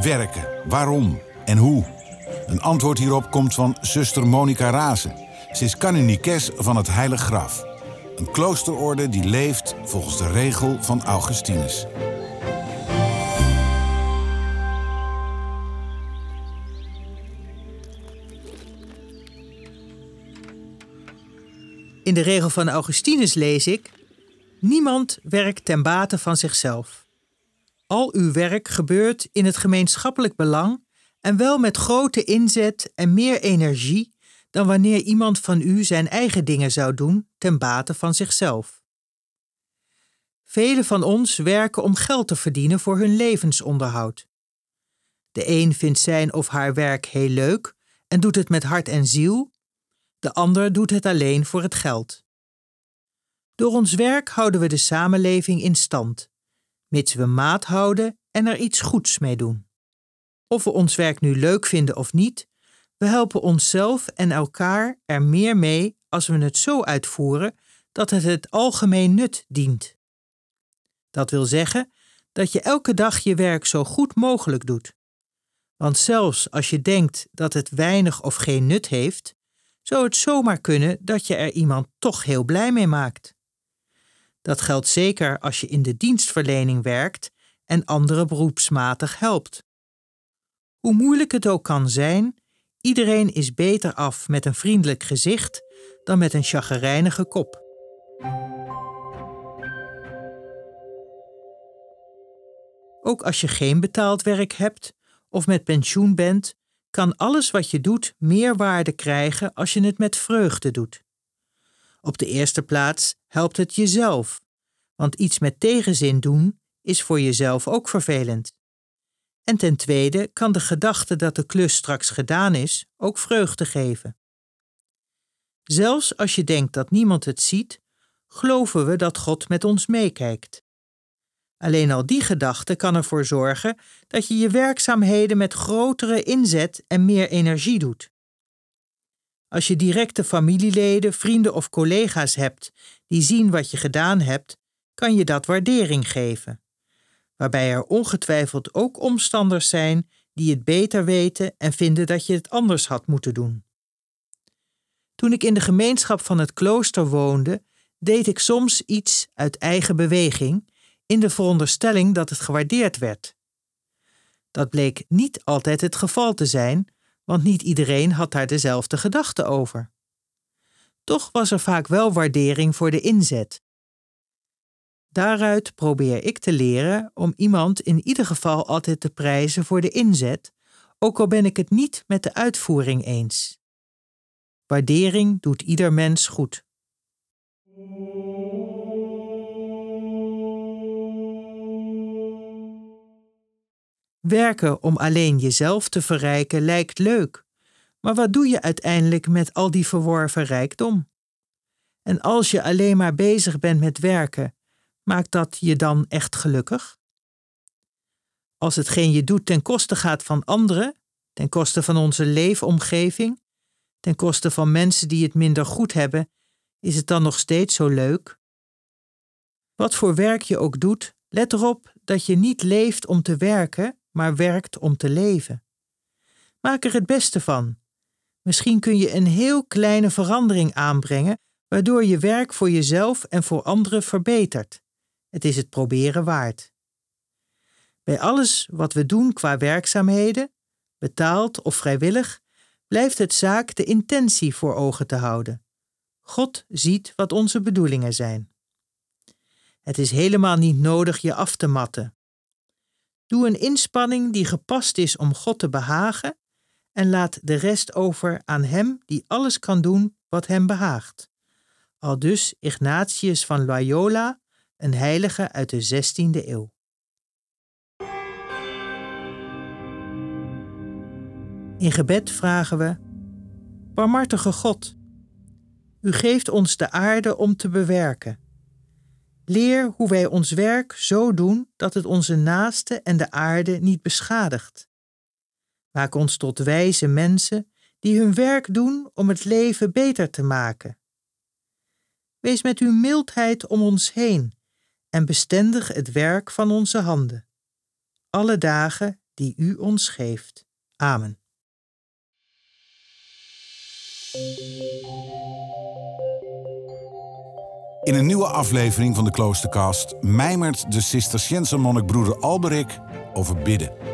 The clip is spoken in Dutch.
Werken, waarom en hoe? Een antwoord hierop komt van zuster Monica Razen. Ze is kanonikes van het Heilig Graf. Een kloosterorde die leeft volgens de regel van Augustinus. In de regel van Augustinus lees ik: Niemand werkt ten bate van zichzelf. Al uw werk gebeurt in het gemeenschappelijk belang en wel met grote inzet en meer energie dan wanneer iemand van u zijn eigen dingen zou doen ten bate van zichzelf. Velen van ons werken om geld te verdienen voor hun levensonderhoud. De een vindt zijn of haar werk heel leuk en doet het met hart en ziel, de ander doet het alleen voor het geld. Door ons werk houden we de samenleving in stand, mits we maat houden en er iets goeds mee doen. Of we ons werk nu leuk vinden of niet, we helpen onszelf en elkaar er meer mee als we het zo uitvoeren dat het het algemeen nut dient. Dat wil zeggen dat je elke dag je werk zo goed mogelijk doet. Want zelfs als je denkt dat het weinig of geen nut heeft, zou het zomaar kunnen dat je er iemand toch heel blij mee maakt. Dat geldt zeker als je in de dienstverlening werkt en anderen beroepsmatig helpt. Hoe moeilijk het ook kan zijn, iedereen is beter af met een vriendelijk gezicht dan met een chagrijnige kop. Ook als je geen betaald werk hebt of met pensioen bent, kan alles wat je doet meer waarde krijgen als je het met vreugde doet. Op de eerste plaats helpt het jezelf, want iets met tegenzin doen is voor jezelf ook vervelend. En ten tweede kan de gedachte dat de klus straks gedaan is ook vreugde geven. Zelfs als je denkt dat niemand het ziet, geloven we dat God met ons meekijkt. Alleen al die gedachte kan ervoor zorgen dat je je werkzaamheden met grotere inzet en meer energie doet. Als je directe familieleden, vrienden of collega's hebt die zien wat je gedaan hebt, kan je dat waardering geven waarbij er ongetwijfeld ook omstanders zijn die het beter weten en vinden dat je het anders had moeten doen. Toen ik in de gemeenschap van het klooster woonde, deed ik soms iets uit eigen beweging, in de veronderstelling dat het gewaardeerd werd. Dat bleek niet altijd het geval te zijn, want niet iedereen had daar dezelfde gedachten over. Toch was er vaak wel waardering voor de inzet, Daaruit probeer ik te leren om iemand in ieder geval altijd te prijzen voor de inzet, ook al ben ik het niet met de uitvoering eens. Waardering doet ieder mens goed. Werken om alleen jezelf te verrijken lijkt leuk, maar wat doe je uiteindelijk met al die verworven rijkdom? En als je alleen maar bezig bent met werken maakt dat je dan echt gelukkig? Als hetgeen je doet ten koste gaat van anderen, ten koste van onze leefomgeving, ten koste van mensen die het minder goed hebben, is het dan nog steeds zo leuk? Wat voor werk je ook doet, let erop dat je niet leeft om te werken, maar werkt om te leven. Maak er het beste van. Misschien kun je een heel kleine verandering aanbrengen, waardoor je werk voor jezelf en voor anderen verbetert. Het is het proberen waard. Bij alles wat we doen qua werkzaamheden, betaald of vrijwillig, blijft het zaak de intentie voor ogen te houden. God ziet wat onze bedoelingen zijn. Het is helemaal niet nodig je af te matten. Doe een inspanning die gepast is om God te behagen en laat de rest over aan Hem die alles kan doen wat Hem behaagt. Al dus Ignatius van Loyola een heilige uit de 16e eeuw. In gebed vragen we: Barmhartige God, U geeft ons de aarde om te bewerken. Leer hoe wij ons werk zo doen dat het onze naaste en de aarde niet beschadigt. Maak ons tot wijze mensen die hun werk doen om het leven beter te maken. Wees met uw mildheid om ons heen en bestendig het werk van onze handen. Alle dagen die u ons geeft. Amen. In een nieuwe aflevering van de Kloostercast mijmert de Cisterciënse monnik broeder Alberik over bidden.